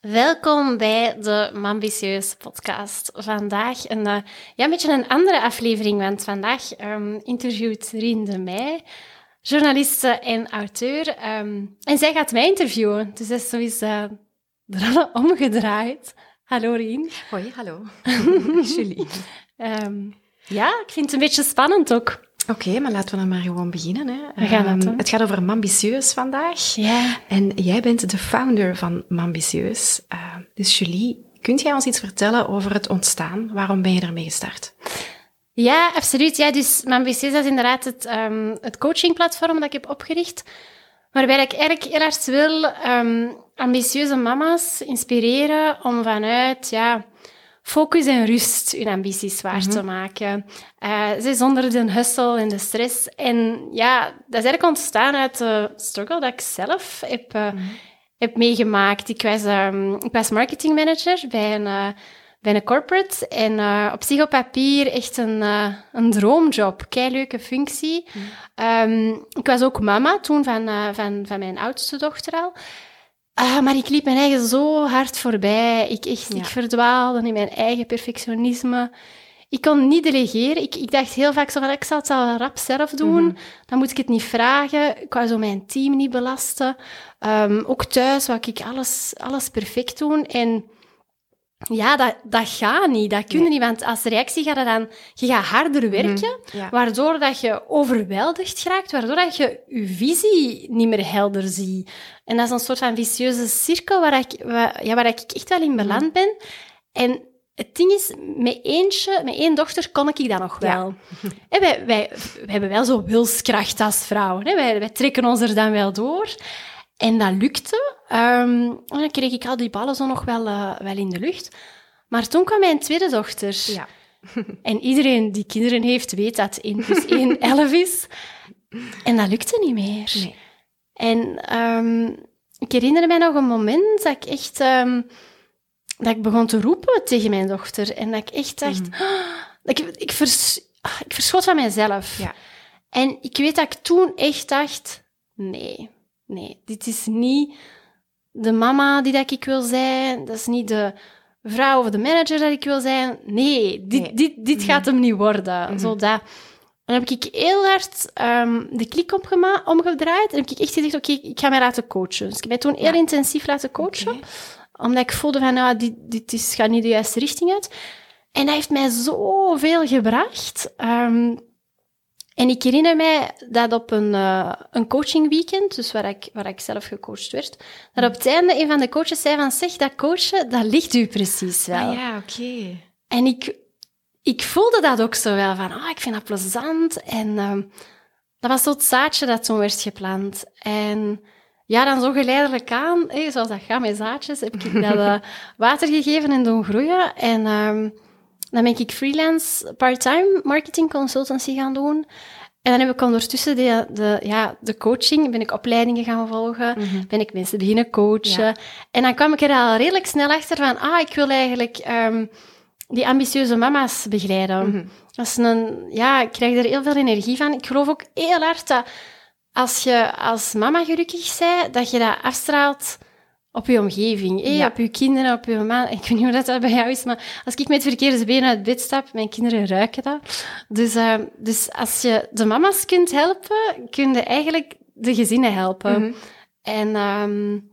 Welkom bij de Mambitieus podcast. Vandaag een, uh, ja, een beetje een andere aflevering, want vandaag um, interviewt Rien de Meij, journaliste en auteur. Um, en zij gaat mij interviewen, dus dat is sowieso uh, de rollen omgedraaid. Hallo Rien. Hoi, hallo. Julie. Um, ja, ik vind het een beetje spannend ook. Oké, okay, maar laten we dan maar gewoon beginnen. Hè. We gaan het, um, het gaat over Mambitieus vandaag. Ja. En jij bent de founder van Mambitieus. Uh, dus Julie, kunt jij ons iets vertellen over het ontstaan? Waarom ben je ermee gestart? Ja, absoluut. Ja, dus Mambitieus is inderdaad het, um, het coachingplatform dat ik heb opgericht. Waarbij ik eigenlijk heel hard wil um, ambitieuze mama's inspireren om vanuit... Ja, focus en rust hun ambities waar te maken. Uh, ze zonder de hustle en de stress. En ja, dat is eigenlijk ontstaan uit de struggle dat ik zelf heb, uh, heb meegemaakt. Ik was, um, ik was marketingmanager bij een, uh, bij een corporate. En op zich op papier echt een, een droomjob. Kei leuke functie. Um, ik was ook mama toen van, van, van mijn oudste dochter al. Ah, maar ik liep mijn eigen zo hard voorbij. Ik, echt, ik verdwaalde in mijn eigen perfectionisme. Ik kon niet delegeren. Ik, ik dacht heel vaak zo van, ik zal het al rap zelf doen. Mm -hmm. Dan moet ik het niet vragen. Ik wou zo mijn team niet belasten. Um, ook thuis wou ik alles, alles perfect doen. En ja, dat, dat gaat niet. Dat kun je nee. niet. Want als reactie gaat dan... Je gaat harder werken, mm -hmm. ja. waardoor dat je overweldigd raakt, waardoor dat je je visie niet meer helder ziet. En dat is een soort van vicieuze cirkel waar ik, waar, ja, waar ik echt wel in beland ben. En het ding is, met eentje, met één dochter kon ik dat nog wel. Ja. En wij, wij, wij hebben wel zo wilskracht als vrouwen. Hè? Wij, wij trekken ons er dan wel door. En dat lukte. Um, en dan kreeg ik al die ballen zo nog wel, uh, wel in de lucht. Maar toen kwam mijn tweede dochter. Ja. en iedereen die kinderen heeft, weet dat 1 plus 1 11 is. En dat lukte niet meer. Nee. En um, ik herinner mij nog een moment dat ik echt... Um, dat ik begon te roepen tegen mijn dochter. En dat ik echt dacht... Mm. dat ik, ik, vers, ik verschot van mijzelf. Ja. En ik weet dat ik toen echt dacht... Nee, nee, dit is niet de mama die dat ik wil zijn. Dat is niet de vrouw of de manager dat ik wil zijn. Nee, dit, nee. dit, dit gaat hem niet worden. Mm -hmm. Zodat... Dan heb ik heel hard um, de klik omgedraaid. En heb ik echt gezegd, oké, okay, ik ga mij laten coachen. Dus ik heb mij toen heel ja. intensief laten coachen. Okay. Omdat ik voelde van, nou, dit, dit is, gaat niet de juiste richting uit. En dat heeft mij zoveel gebracht. Um, en ik herinner mij dat op een, uh, een coachingweekend, dus waar ik, waar ik zelf gecoacht werd, dat op het einde een van de coaches zei van, zeg, dat coachen, dat ligt u precies wel. Ah, ja, oké. Okay. En ik, ik voelde dat ook zo wel, van, ah, ik vind dat plezant. En uh, dat was zo het zaadje dat toen werd geplant. En ja, dan zo geleidelijk aan, hey, zoals dat gaat met zaadjes, heb ik dat uh, water gegeven en doen groeien. En uh, dan ben ik freelance part-time marketing consultancy gaan doen. En dan heb ik ondertussen de, de, ja, de coaching, ben ik opleidingen gaan volgen, mm -hmm. ben ik mensen beginnen coachen. Ja. En dan kwam ik er al redelijk snel achter van, ah, ik wil eigenlijk um, die ambitieuze mama's begeleiden. Mm -hmm. Dat is een, ja, ik krijg er heel veel energie van. Ik geloof ook heel hard dat als je als mama gelukkig bent, dat je dat afstraalt op je omgeving, eh? ja. op je kinderen, op je man. Ik weet niet hoe dat, dat bij jou is, maar als ik met het verkeerde been uit bed stap, mijn kinderen ruiken dat. Dus, uh, dus als je de mama's kunt helpen, kun je eigenlijk de gezinnen helpen. Mm -hmm. En um,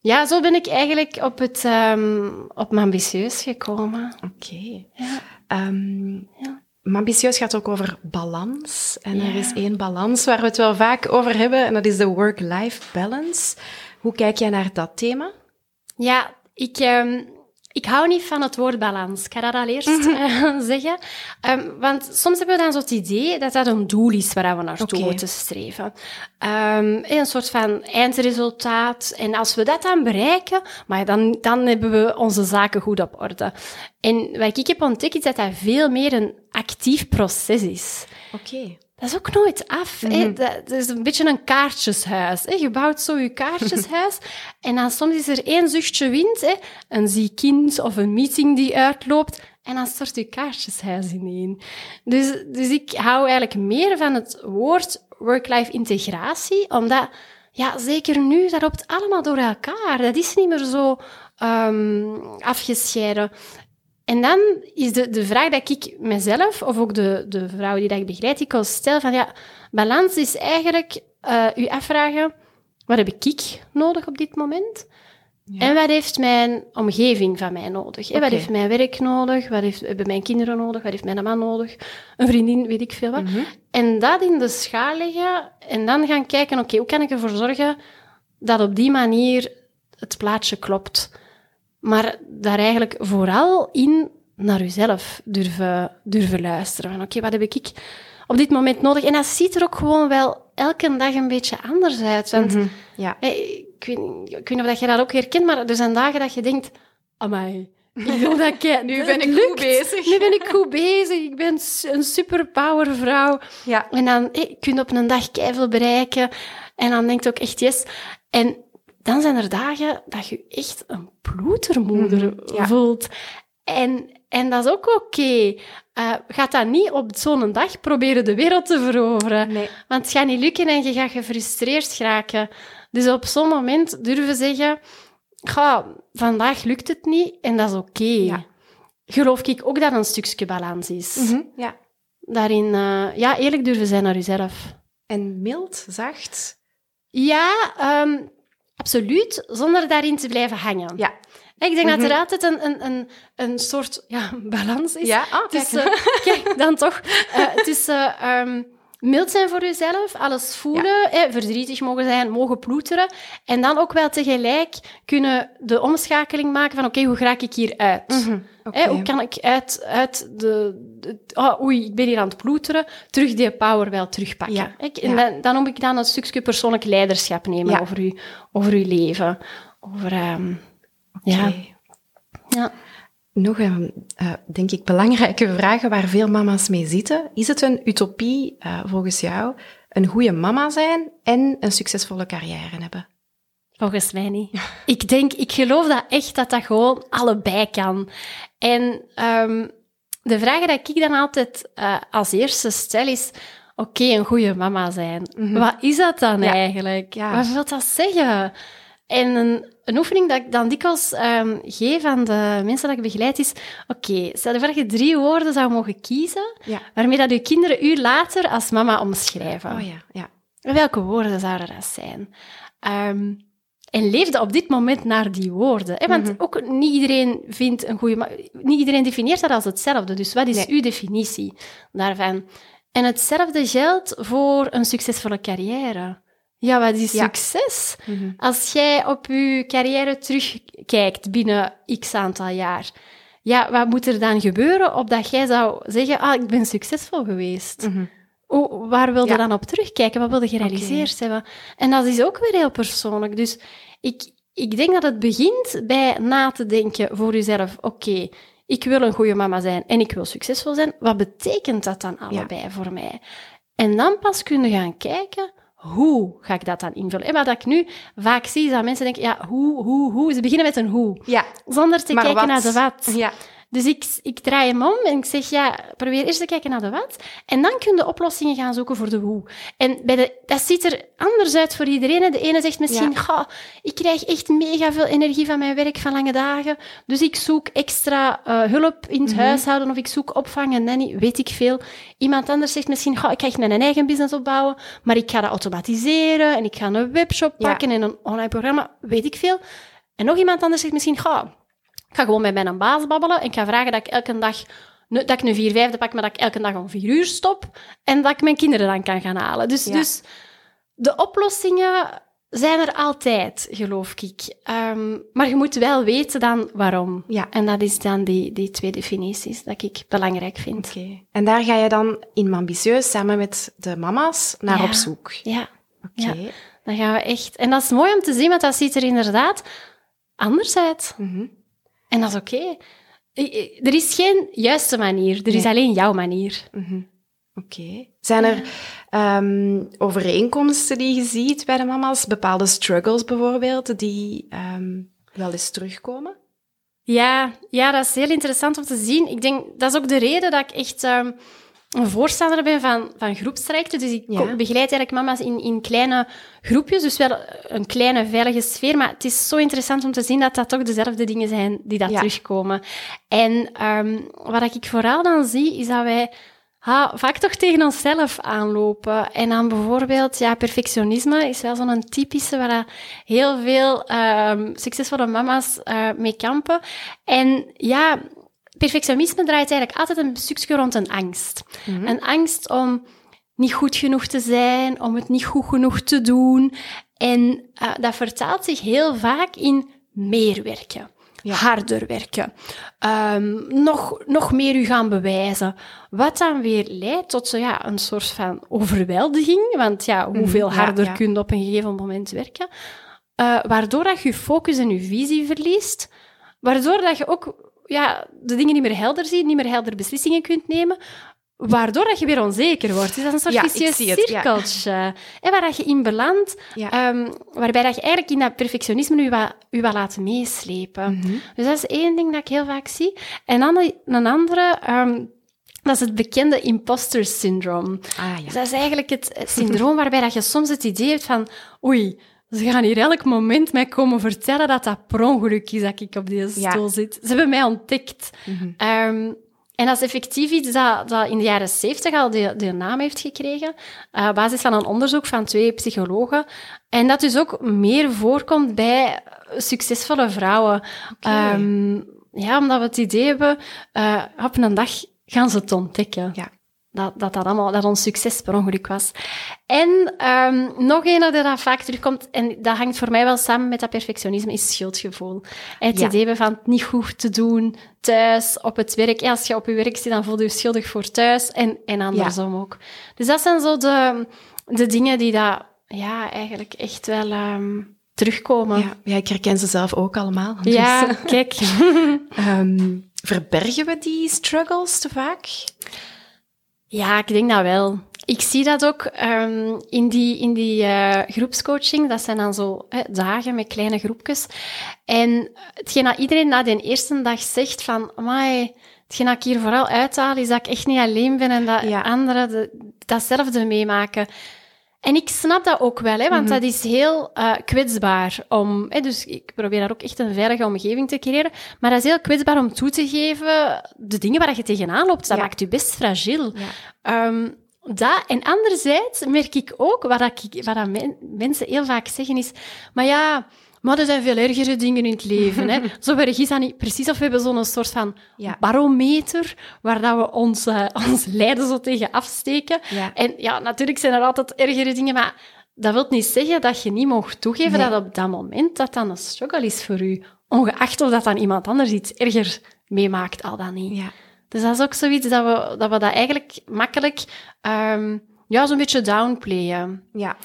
ja, zo ben ik eigenlijk op, het, um, op Mambitieus gekomen. Oké. Okay. Ja. Um, ja. Mambitieus gaat ook over balans. En ja. er is één balans waar we het wel vaak over hebben, en dat is de work-life balance. Hoe kijk jij naar dat thema? Ja, ik, um, ik hou niet van het woord balans. Ik ga dat al eerst uh, zeggen. Um, want soms hebben we dan zo het idee dat dat een doel is waar we naartoe okay. moeten streven. Um, een soort van eindresultaat. En als we dat dan bereiken, maar dan, dan hebben we onze zaken goed op orde. En wat ik heb ontdekt, is dat dat veel meer een actief proces is. Oké. Okay. Dat is ook nooit af. Mm -hmm. dat, is een beetje een kaartjeshuis. Hè. Je bouwt zo je kaartjeshuis en dan soms is er één zuchtje wind, hè. een ziek kind of een meeting die uitloopt en dan stort je kaartjeshuis ineen. Dus, dus ik hou eigenlijk meer van het woord work-life integratie, omdat ja, zeker nu, dat loopt allemaal door elkaar. Dat is niet meer zo ehm, afgescheiden. En dan is de, de vraag dat ik mezelf, of ook de, de vrouw die dat ik begeleid, ik stel van ja, balans is eigenlijk uh, u afvragen, wat heb ik nodig op dit moment? En wat heeft mijn omgeving van mij nodig? Wat heeft mijn werk nodig? Wat heeft, hebben mijn kinderen nodig? Wat heeft mijn man nodig? Een vriendin, weet ik veel wat. Mhm. En dat in de schaal leggen en dan gaan kijken, oké, hoe kan ik ervoor zorgen dat op die manier het plaatje klopt? Maar daar eigenlijk vooral in naar uzelf durven, durven luisteren. Oké, wat heb ik op dit moment nodig? En dat ziet er ook gewoon wel elke dag een beetje anders uit. Want mhm. ja. ik, weet, ik weet niet of je dat ook herkent, maar er zijn dagen dat je denkt, amai, ik dat ik, nu ben ik goed bezig. Nu ben ik goed bezig. Ik ben een superpower vrouw. Ja. En dan hey, kun je op een dag keihard bereiken. En dan denkt ook echt yes. En dan zijn er dagen dat je echt een ploetermoeder mhm. voelt. En, en dat is ook oké. Okay. Uh, gaat dat niet op zo'n dag proberen de wereld te veroveren. Nee. Want het gaat niet lukken en je gaat gefrustreerd geraken. Dus op zo'n moment durven zeggen... Ga, vandaag lukt het niet en dat is oké. Ja. Geloof ik ook dat een stukje balans is. Mhm, ja. Daarin, uh, ja, eerlijk durven zijn naar jezelf. En mild, zacht? Ja, um, absoluut. Zonder daarin te blijven hangen. Ja. Ik denk dat er mhm. altijd een, een, een, een soort ja, balans is. Ja, oh, kijk. kijk, dan toch. Uh, tussen um, mild zijn voor jezelf, alles voelen, ja. verdrietig mogen zijn, mogen ploeteren. En dan ook wel tegelijk kunnen de omschakeling maken van oké, hoe ga ik hier uit? Mm hoe kan ik uit, uit de... de oh, oei, ik ben hier aan het ploeteren, terug die power wel terugpakken. Ja. En dan, dan moet ik dan een stukje persoonlijk leiderschap nemen over, u, over uw leven. Over... Um, ja. ja. Nog een, uh, denk ik, belangrijke vraag waar veel mama's mee zitten. Is het een utopie, uh, volgens jou, een goede mama zijn en een succesvolle carrière hebben? Volgens mij niet. Ik denk, ik geloof dat echt dat dat gewoon allebei kan. En um, de vraag die ik dan altijd uh, als eerste stel is, oké, een goede mama zijn. Mm -hmm. Wat is dat dan ja. eigenlijk? Ja. Wat wil dat zeggen? En een, een oefening dat ik dan dikwijls um, geef aan de mensen dat ik begeleid is... Oké, stel je voor dat je drie woorden zou mogen kiezen, ja. waarmee dat je kinderen u later als mama omschrijven. Oh ja, ja. Welke woorden zouden dat zijn? Um, en leefde op dit moment naar die woorden. Hè? Want mm -hmm. ook niet iedereen vindt een goede... Niet iedereen definieert dat als hetzelfde. Dus wat is nee. uw definitie daarvan? En hetzelfde geldt voor een succesvolle carrière. Ja, wat is succes? Mhm. Als jij op je carrière terugkijkt binnen x aantal jaar, ja, wat moet er dan gebeuren opdat jij zou zeggen, ah, ik ben succesvol geweest? Mm waar wil je dan op terugkijken? Wat wil je gerealiseerd hebben? En dat is ook weer heel persoonlijk. Dus ik, ik denk dat het begint bij na te denken voor jezelf, oké, ik wil een goede mama zijn en ik wil succesvol zijn. Wat betekent dat dan allebei voor mij? En dan pas kunnen gaan kijken, hoe ga ik dat dan invullen? En wat ik nu vaak zie, is dat mensen denken, ja, hoe, hoe, hoe. Ze beginnen met een hoe. Ja. Zonder te kijken naar de wat. Ja. Dus ik, ik draai hem om en ik zeg, ja, probeer eerst te kijken naar de wat. En dan kun je oplossingen gaan zoeken voor de hoe. En bij de, dat ziet er anders uit voor iedereen. De ene zegt misschien, ja. ik krijg echt mega veel energie van mijn werk van lange dagen. Dus ik zoek extra uh, hulp in het mm huishouden of ik zoek opvang en nanny, weet ik veel. Iemand anders zegt misschien, ik ga mijn eigen business opbouwen, maar ik ga dat automatiseren en ik ga een webshop pakken en een online programma, weet ik veel. En nog iemand anders zegt misschien, ga ik ga gewoon met mijn baas babbelen en ik ga vragen dat ik elke dag dat ik een vier vijfde pak, maar dat ik elke dag om vier uur stop en dat ik mijn kinderen dan kan gaan halen. Dus, dus de oplossingen zijn er altijd, geloof ik. Um, maar je moet wel weten dan waarom. Ja. En dat is dan die, die twee definities dat ik belangrijk vind. Oké. Okay. En daar ga je dan in Ambitieus samen met de mama's naar ja. op zoek? Ja. Oké. Okay. Ja. Dan gaan we echt... En dat is mooi om te zien, want dat ziet er inderdaad anders uit. Mm -hmm. En dat is oké. Okay. Er is geen juiste manier, er is alleen jouw manier. Mm -hmm. Oké. Okay. Zijn er um, overeenkomsten die je ziet bij de mama's? Bepaalde struggles bijvoorbeeld, die um, wel eens terugkomen? Ja, ja, dat is heel interessant om te zien. Ik denk, dat is ook de reden dat ik echt um, een voorstander ben van, van groepstrajecten. Dus ik Ja. begeleid eigenlijk mama's in, in kleine groepjes. Dus wel een kleine, veilige sfeer. Maar het is zo interessant om te zien dat dat toch dezelfde dingen zijn die dat Ja. terugkomen. En ehm, wat ik vooral dan zie, is dat wij ha, vaak toch tegen onszelf aanlopen. En dan bijvoorbeeld, ja, perfectionisme is wel zo'n typische waar heel veel ehm, succesvolle mama's eh, mee kampen. En ja, perfectionisme draait eigenlijk altijd een stukje rond een angst. Een angst om niet goed genoeg te zijn, om het niet goed genoeg te doen. En eh, dat vertaalt zich heel vaak in meer werken. Ja. Harder werken. Ehm, nog, nog meer u gaan bewijzen. Wat dan weer leidt tot zo, ja, een soort van overweldiging. Want ja, hoeveel Mhm, ja, harder ja. kun je op een gegeven moment werken? Eh, waardoor dat je je focus en je visie verliest. Waardoor dat je ook ja, de dingen niet meer helder ziet, niet meer helder beslissingen kunt nemen. Waardoor dat je weer onzeker wordt. Dus dat is een soort Ja, vicieus het, ja. cirkeltje. En waar dat je in belandt, Ja. ehm, waarbij dat je eigenlijk in dat perfectionisme je wat, je wat laat meeslepen. Mhm. Dus dat is één ding dat ik heel vaak zie. En dan een- andere, ehm, dat is het bekende imposter syndroom. Ah Dus dat is eigenlijk het, het syndroom waarbij dat je soms het idee hebt van oei, ze gaan hier elk moment mij komen vertellen dat dat per ongeluk is dat ik op deze Ja. stoel zit. Ze hebben mij ontdekt. Mhm. Ehm, en dat is effectief iets dat, dat in de jaren 70 al de, de naam heeft gekregen, eh, op basis van een onderzoek van twee psychologen. En dat dus ook meer voorkomt bij succesvolle vrouwen. Ehm, ja, omdat we het idee hebben, eh, op een dag gaan ze het ontdekken. Ja. Dat, dat dat allemaal, dat ons succes per ongeluk was. En ehm, nog een dat dat vaak terugkomt, en dat hangt voor mij wel samen met dat perfectionisme, is schuldgevoel. Het Ja. idee hebben van het niet goed te doen, thuis, op het werk. Ja, als je op je werk zit, dan voel je je schuldig voor thuis en, en andersom ook. Dus dat zijn zo de, de dingen die dat, ja, eigenlijk echt wel ehm, terugkomen. Ja, ja, ik herken ze zelf ook allemaal. Ja, Dus, kijk. ehm, verbergen we die struggles te vaak? Ja, ik denk dat wel. Ik zie dat ook ehm, in die, in die eh, groepscoaching. Dat zijn dan zo hè, dagen met kleine groepjes. En hetgeen dat iedereen na de eerste dag zegt van... Amai, hetgeen dat ik hier vooral uithaal, is dat ik echt niet alleen ben en dat Ja. anderen de- datzelfde meemaken. En ik snap dat ook wel, hè, want Mhm. dat is heel eh, kwetsbaar om... Hè, dus ik probeer daar ook echt een veilige omgeving te creëren. Maar dat is heel kwetsbaar om toe te geven de dingen waar je tegenaan loopt. Dat Ja. maakt je best fragiel. Ja. Ehm, dat, en anderzijds merk ik ook, wat, dat ik, wat dat men- mensen heel vaak zeggen is, maar ja, maar er zijn veel ergere dingen in het leven. Hè. Zo erg is dat niet precies. Of we hebben zo'n soort van Ja. barometer waar dat we ons, eh, ons lijden zo tegen afsteken. Ja. En ja, natuurlijk zijn er altijd ergere dingen, maar dat wil niet zeggen dat je niet mocht toegeven Nee. dat op dat moment dat dan een struggle is voor u. Ongeacht of dat dan iemand anders iets erger meemaakt, al dan niet. Ja. Dus dat is ook zoiets dat we dat, we dat eigenlijk makkelijk ehm, ja, zo'n beetje downplayen. Ja.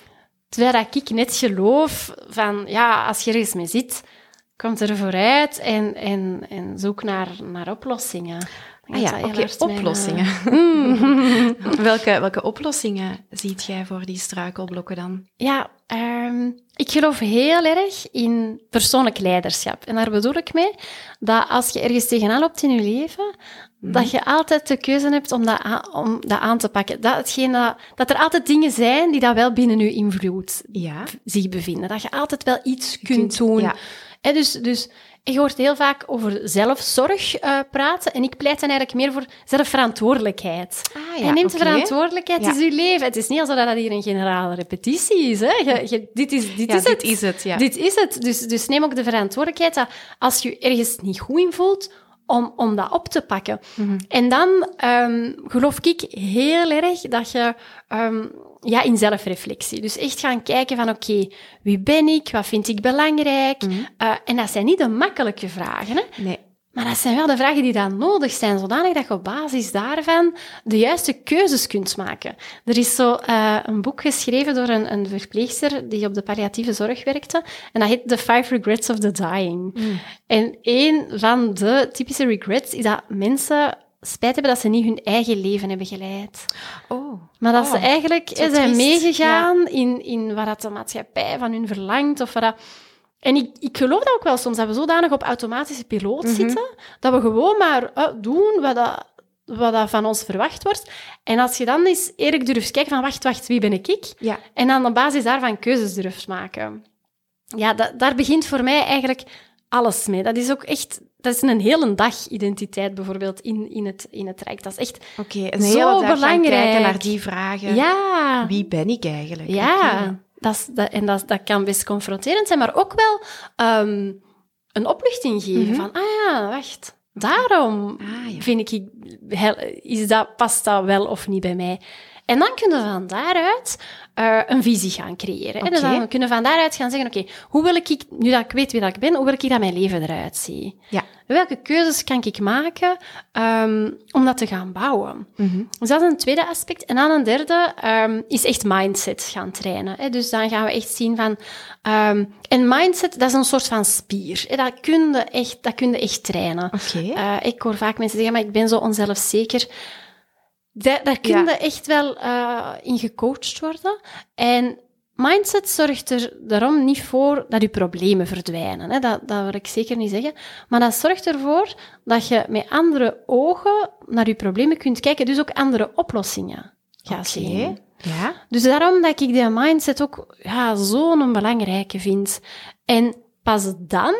Terwijl dat ik net geloof van, ja, als je ergens mee zit, komt er vooruit en, en, en zoek naar, naar oplossingen. Ah ja, oké, mijn, oplossingen. eh, welke, welke oplossingen ziet jij voor die struikelblokken dan? Ja, ehm, ik geloof heel erg in persoonlijk leiderschap. En daar bedoel ik mee dat als je ergens tegenaan loopt in je leven, dat je altijd de keuze hebt om dat aan, om dat aan te pakken. Dat, hetgeen dat, dat er altijd dingen zijn die dat wel binnen je invloed Ja. zich bevinden. Dat je altijd wel iets kunt, kunt- doen. ja. Hè, dus, dus je hoort heel vaak over zelfzorg eh, praten. En ik pleit dan eigenlijk meer voor zelfverantwoordelijkheid. Ah, ja, je neemt de verantwoordelijkheid, Ja. is je leven. Het is niet alsof dat hier een generale repetitie is. Hè? Je, je- dit is, dit Ja, is dit het. is het, ja. Dit is het. Dus, dus neem ook de verantwoordelijkheid dat als je ergens niet goed in voelt, om, om dat op te pakken. Mhm. En dan ehm, geloof ik heel erg dat je ehm, ja, in zelfreflectie. Dus echt gaan kijken van oké, wie ben ik? Wat vind ik belangrijk? Mhm. Eh, en dat zijn niet de makkelijke vragen, hè? Nee. maar dat zijn wel de vragen die dan nodig zijn, zodanig dat je op basis daarvan de juiste keuzes kunt maken. Er is zo eh, een boek geschreven door een, een verpleegster die op de palliatieve zorg werkte. En dat heet The Five Regrets of the Dying. En een van de typische regrets is dat mensen spijt hebben dat ze niet hun eigen leven hebben geleid. Oh. Maar dat Oh, ze eigenlijk zo hè, zijn triest. meegegaan in, in wat dat de maatschappij van hun verlangt. Of wat dat... En ik, ik geloof dat ook wel soms, dat we zodanig op automatische piloot Mhm. zitten, dat we gewoon maar eh, doen wat dat wat dat van ons verwacht wordt. En als je dan eens eerlijk durft kijken van, wacht, wacht, wie ben ik? Ja. En dan op basis daarvan keuzes durft maken. Ja, da- daar begint voor mij eigenlijk alles mee. Dat is ook echt... Dat is een hele dag identiteit bijvoorbeeld in, in, het, in het Rijk. Dat is echt... Oké, een Zo hele dag gaan belangrijk. kijken naar die vragen. Ja, Wie ben ik eigenlijk? ja. Dat is, dat, en dat, dat kan best confronterend zijn, maar ook wel ehm, een opluchting geven. Mhm. Van, ah ja, wacht, daarom Ah, ja. vind ik, is dat, past dat wel of niet bij mij? En dan kunnen we van daaruit eh, een visie gaan creëren. hè. Dus dan kunnen we van daaruit gaan zeggen, oké, hoe wil ik, nu dat ik weet wie dat ik ben, hoe wil ik dat mijn leven eruit ziet? Ja. Welke keuzes kan ik maken ehm, om dat te gaan bouwen? Mhm. Dus dat is een tweede aspect. En dan een derde ehm, is echt mindset gaan trainen. Hè. Dus dan gaan we echt zien van... ehm, en mindset, dat is een soort van spier. Hè. Dat kun je echt, dat kun je echt trainen. Eh, ik hoor vaak mensen zeggen, maar ik ben zo onzelfzeker. Da- daar kun je Ja. echt wel eh, in gecoacht worden. En mindset zorgt er daarom niet voor dat je problemen verdwijnen. Hè. Dat, dat wil ik zeker niet zeggen. Maar dat zorgt ervoor dat je met andere ogen naar je problemen kunt kijken. Dus ook andere oplossingen gaat zien. Ja. Dus daarom dat ik die mindset ook ja, zo'n belangrijke vind. En pas dan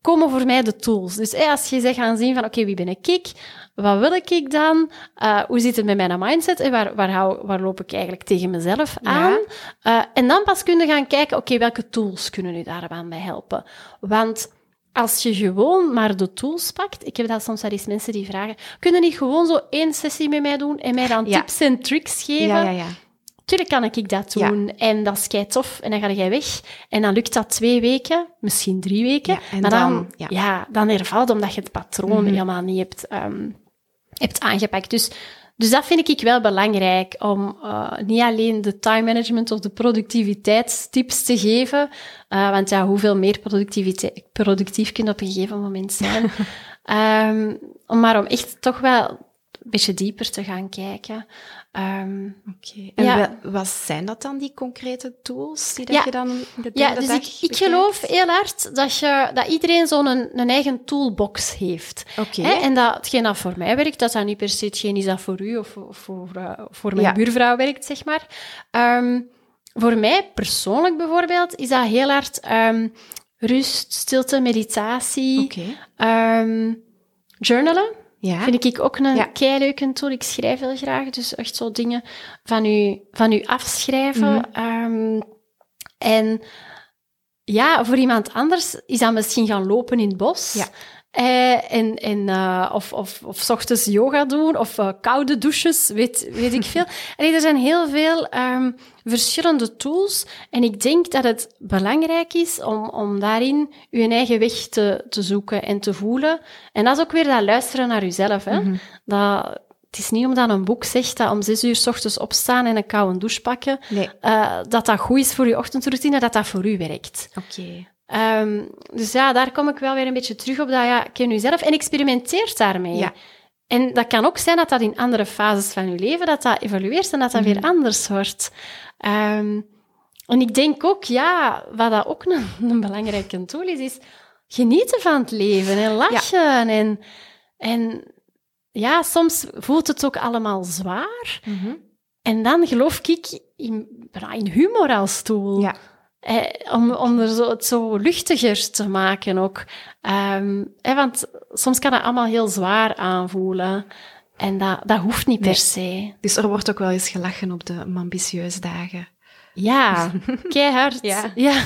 komen voor mij de tools. Dus als je zegt gaan zien van, oké, wie ben ik? Wat wil ik dan? Eh, hoe zit het met mijn mindset? En waar, waar, hou, waar loop ik eigenlijk tegen mezelf Ja. aan? Eh, en dan pas kunnen gaan kijken, oké, welke tools kunnen u daarbij bij helpen? Want als je gewoon maar de tools pakt, ik heb dat soms wel eens mensen die vragen, kunnen niet gewoon zo één sessie met mij doen en mij dan Ja. tips en tricks geven? Ja, ja, ja. Tuurlijk kan ik dat Ja. doen. En dat is kei tof. En dan ga jij weg. En dan lukt dat twee weken, misschien drie weken. Ja, en maar dan, dan- ja. ja. dan hervalt omdat je het patroon Mhm. helemaal niet hebt, ehm, hebt aangepakt. Dus, dus dat vind ik wel belangrijk. Om eh, niet alleen de time management of de productiviteitstips te geven. eh, want ja, hoeveel meer productiviteit, productief kun je op een gegeven moment zijn. Ehm, maar om echt toch wel beetje dieper te gaan kijken. Ehm, Oké. En Ja. wel- wat zijn dat dan, die concrete tools die dat Ja. je dan de Ja, dus dag ik, ik geloof heel hard dat, je, dat iedereen zo'n een, een eigen toolbox heeft. Oké. En dat hetgeen dat voor mij werkt, dat dat niet per se hetgeen is dat voor u of, of voor, eh, voor mijn buurvrouw werkt, zeg maar. Ehm, voor mij persoonlijk bijvoorbeeld is dat heel hard ehm, rust, stilte, meditatie, journalen. Ja. Vind ik ook een Ja. keileuke tool. Ik schrijf heel graag, dus echt zo dingen van u, van u afschrijven. Mhm. Ehm, en ja, voor iemand anders is dat misschien gaan lopen in het bos. Ja. Eh, en, en, eh, of, of, of 's ochtends yoga doen, of eh, koude douches, weet, weet ik veel. Allee, er zijn heel veel ehm, verschillende tools. En ik denk dat het belangrijk is om, om daarin je eigen weg te, te zoeken en te voelen. En dat is ook weer dat luisteren naar jezelf. Hè? Mhm. dat, het is niet omdat een boek zegt dat om zes uur 's ochtends opstaan en een koude douche pakken, Nee. dat dat goed is voor je ochtendroutine, dat dat voor u werkt. Oké. Ehm, dus ja, daar kom ik wel weer een beetje terug op dat, ja, ken jezelf en experimenteer daarmee. Ja. En dat kan ook zijn dat dat in andere fases van je leven, dat dat evolueert en dat dat weer anders wordt. Ehm, en ik denk ook, ja, wat dat ook een, een belangrijke tool is, is genieten van het leven en lachen. En, en ja, soms voelt het ook allemaal zwaar. Mhm. En dan geloof ik in, in humor als tool. Ja. Eh, om, om er zo, het zo luchtiger te maken ook. Ehm, hè, want soms kan het allemaal heel zwaar aanvoelen. En dat, dat hoeft niet Nee. per se. Dus er wordt ook wel eens gelachen op de ambitieuze dagen. Ja, keihard. Ja. Ja.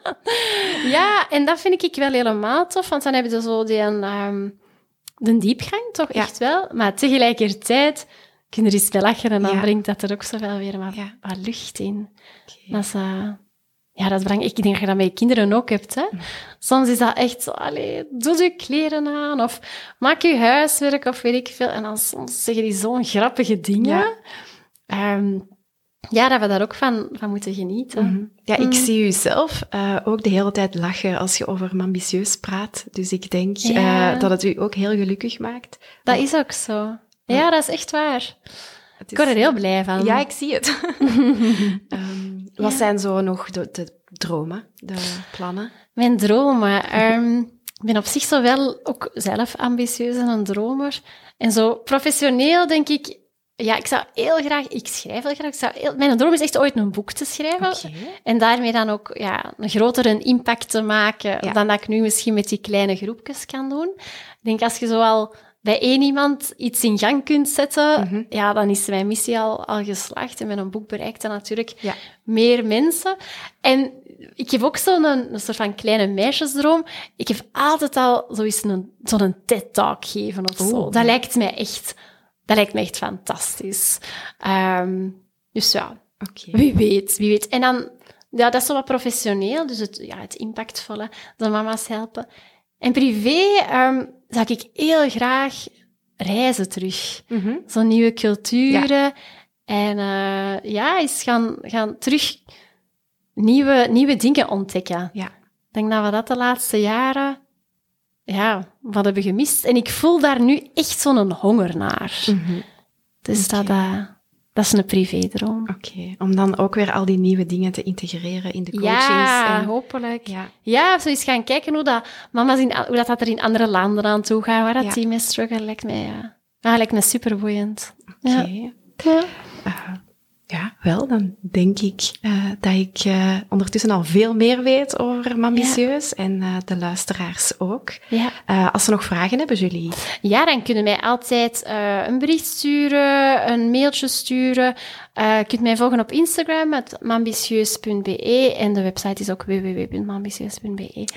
ja, en dat vind ik wel helemaal tof, want dan heb je zo die, ehm, de diepgang, toch Ja. echt wel. Maar tegelijkertijd kun je er eens bij lachen en dan Ja. brengt dat er ook zoveel weer wat, Ja. wat lucht in. Oké. Dat is, eh, ja, dat is belangrijk. Ik denk dat je dat met je kinderen ook hebt. Hè? Soms is dat echt zo, allee, doe je kleren aan of maak je huiswerk of weet ik veel. En dan soms zeggen die zo'n grappige dingen. Ja. Ehm, ja, dat we daar ook van, van moeten genieten. Mhm. Ja, ik Mm. zie u zelf eh, ook de hele tijd lachen als je over ambitieus praat. Dus ik denk Ja. eh, dat het u ook heel gelukkig maakt. Dat is ook zo. Ja, dat is echt waar. Het Ik word er heel blij van. Ja, ik zie het. Ehm, wat Ja. zijn zo nog de, de dromen, de plannen? Mijn dromen. Ehm, ik ben op zich zo wel ook zelf ambitieus en een dromer. En zo professioneel denk ik, ja, ik zou heel graag, ik schrijf heel graag, ik zou heel, mijn droom is echt ooit een boek te schrijven. En daarmee dan ook ja, een grotere impact te maken Ja. dan dat ik nu misschien met die kleine groepjes kan doen. Ik denk als je zo al bij één iemand iets in gang kunt zetten, Mhm. ja, dan is mijn missie al, al geslaagd. En met een boek bereikt dan natuurlijk Ja. meer mensen. En ik heb ook zo'n een, soort van kleine meisjesdroom. Ik heb altijd al zoiets een, zo'n TED-talk geven of zo. Oeh. Dat lijkt mij echt, dat lijkt mij echt fantastisch. Ehm, dus ja, wie weet, wie weet. En dan, ja, dat is zo wat professioneel, dus het, ja, het impactvolle, de mama's helpen. En privé ehm, zou ik heel graag reizen terug. Mhm. Zo nieuwe culturen. En eh, ja, eens gaan, gaan terug nieuwe, nieuwe dingen ontdekken. Ja. Ik denk dat we dat de laatste jaren ja, wat hebben gemist. En ik voel daar nu echt zo'n honger naar. Mhm. Dus dat, Oké. Dat is een privédroom. Oké, om dan ook weer al die nieuwe dingen te integreren in de coachings. Ja, en... hopelijk. ja. Ja, zo eens gaan kijken hoe dat, mama's in, hoe dat, dat er in andere landen aan toe gaat, waar dat Ja. die mee lijkt mij, ja. Ah, lijkt me super boeiend. Ja. Oké. Ja. Eh, ja, wel, dan denk ik eh, dat ik eh, ondertussen al veel meer weet over Mambitieus en eh, de luisteraars ook. Ja. Als ze nog vragen hebben, jullie. ja, dan kunnen mij altijd een bericht sturen, een mailtje sturen. Eh, je kunt mij volgen op Instagram, met mambitieus.be. En de website is ook www.mambitieus.be.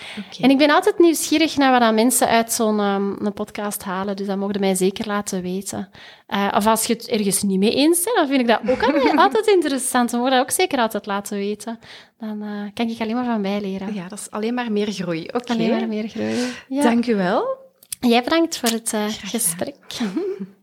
En ik ben altijd nieuwsgierig naar wat mensen uit zo'n een podcast halen. Dus dat mogen mij zeker laten weten. Eh, of als je het ergens niet mee eens bent, dan vind ik dat ook altijd, interessant. Dan mogen dat ook zeker altijd laten weten. Dan eh, kan ik alleen maar van bijleren. Ja, dat is alleen maar meer groei. Oké, Alleen maar meer groeien. Ja. dank u wel. Jij bedankt voor het gesprek.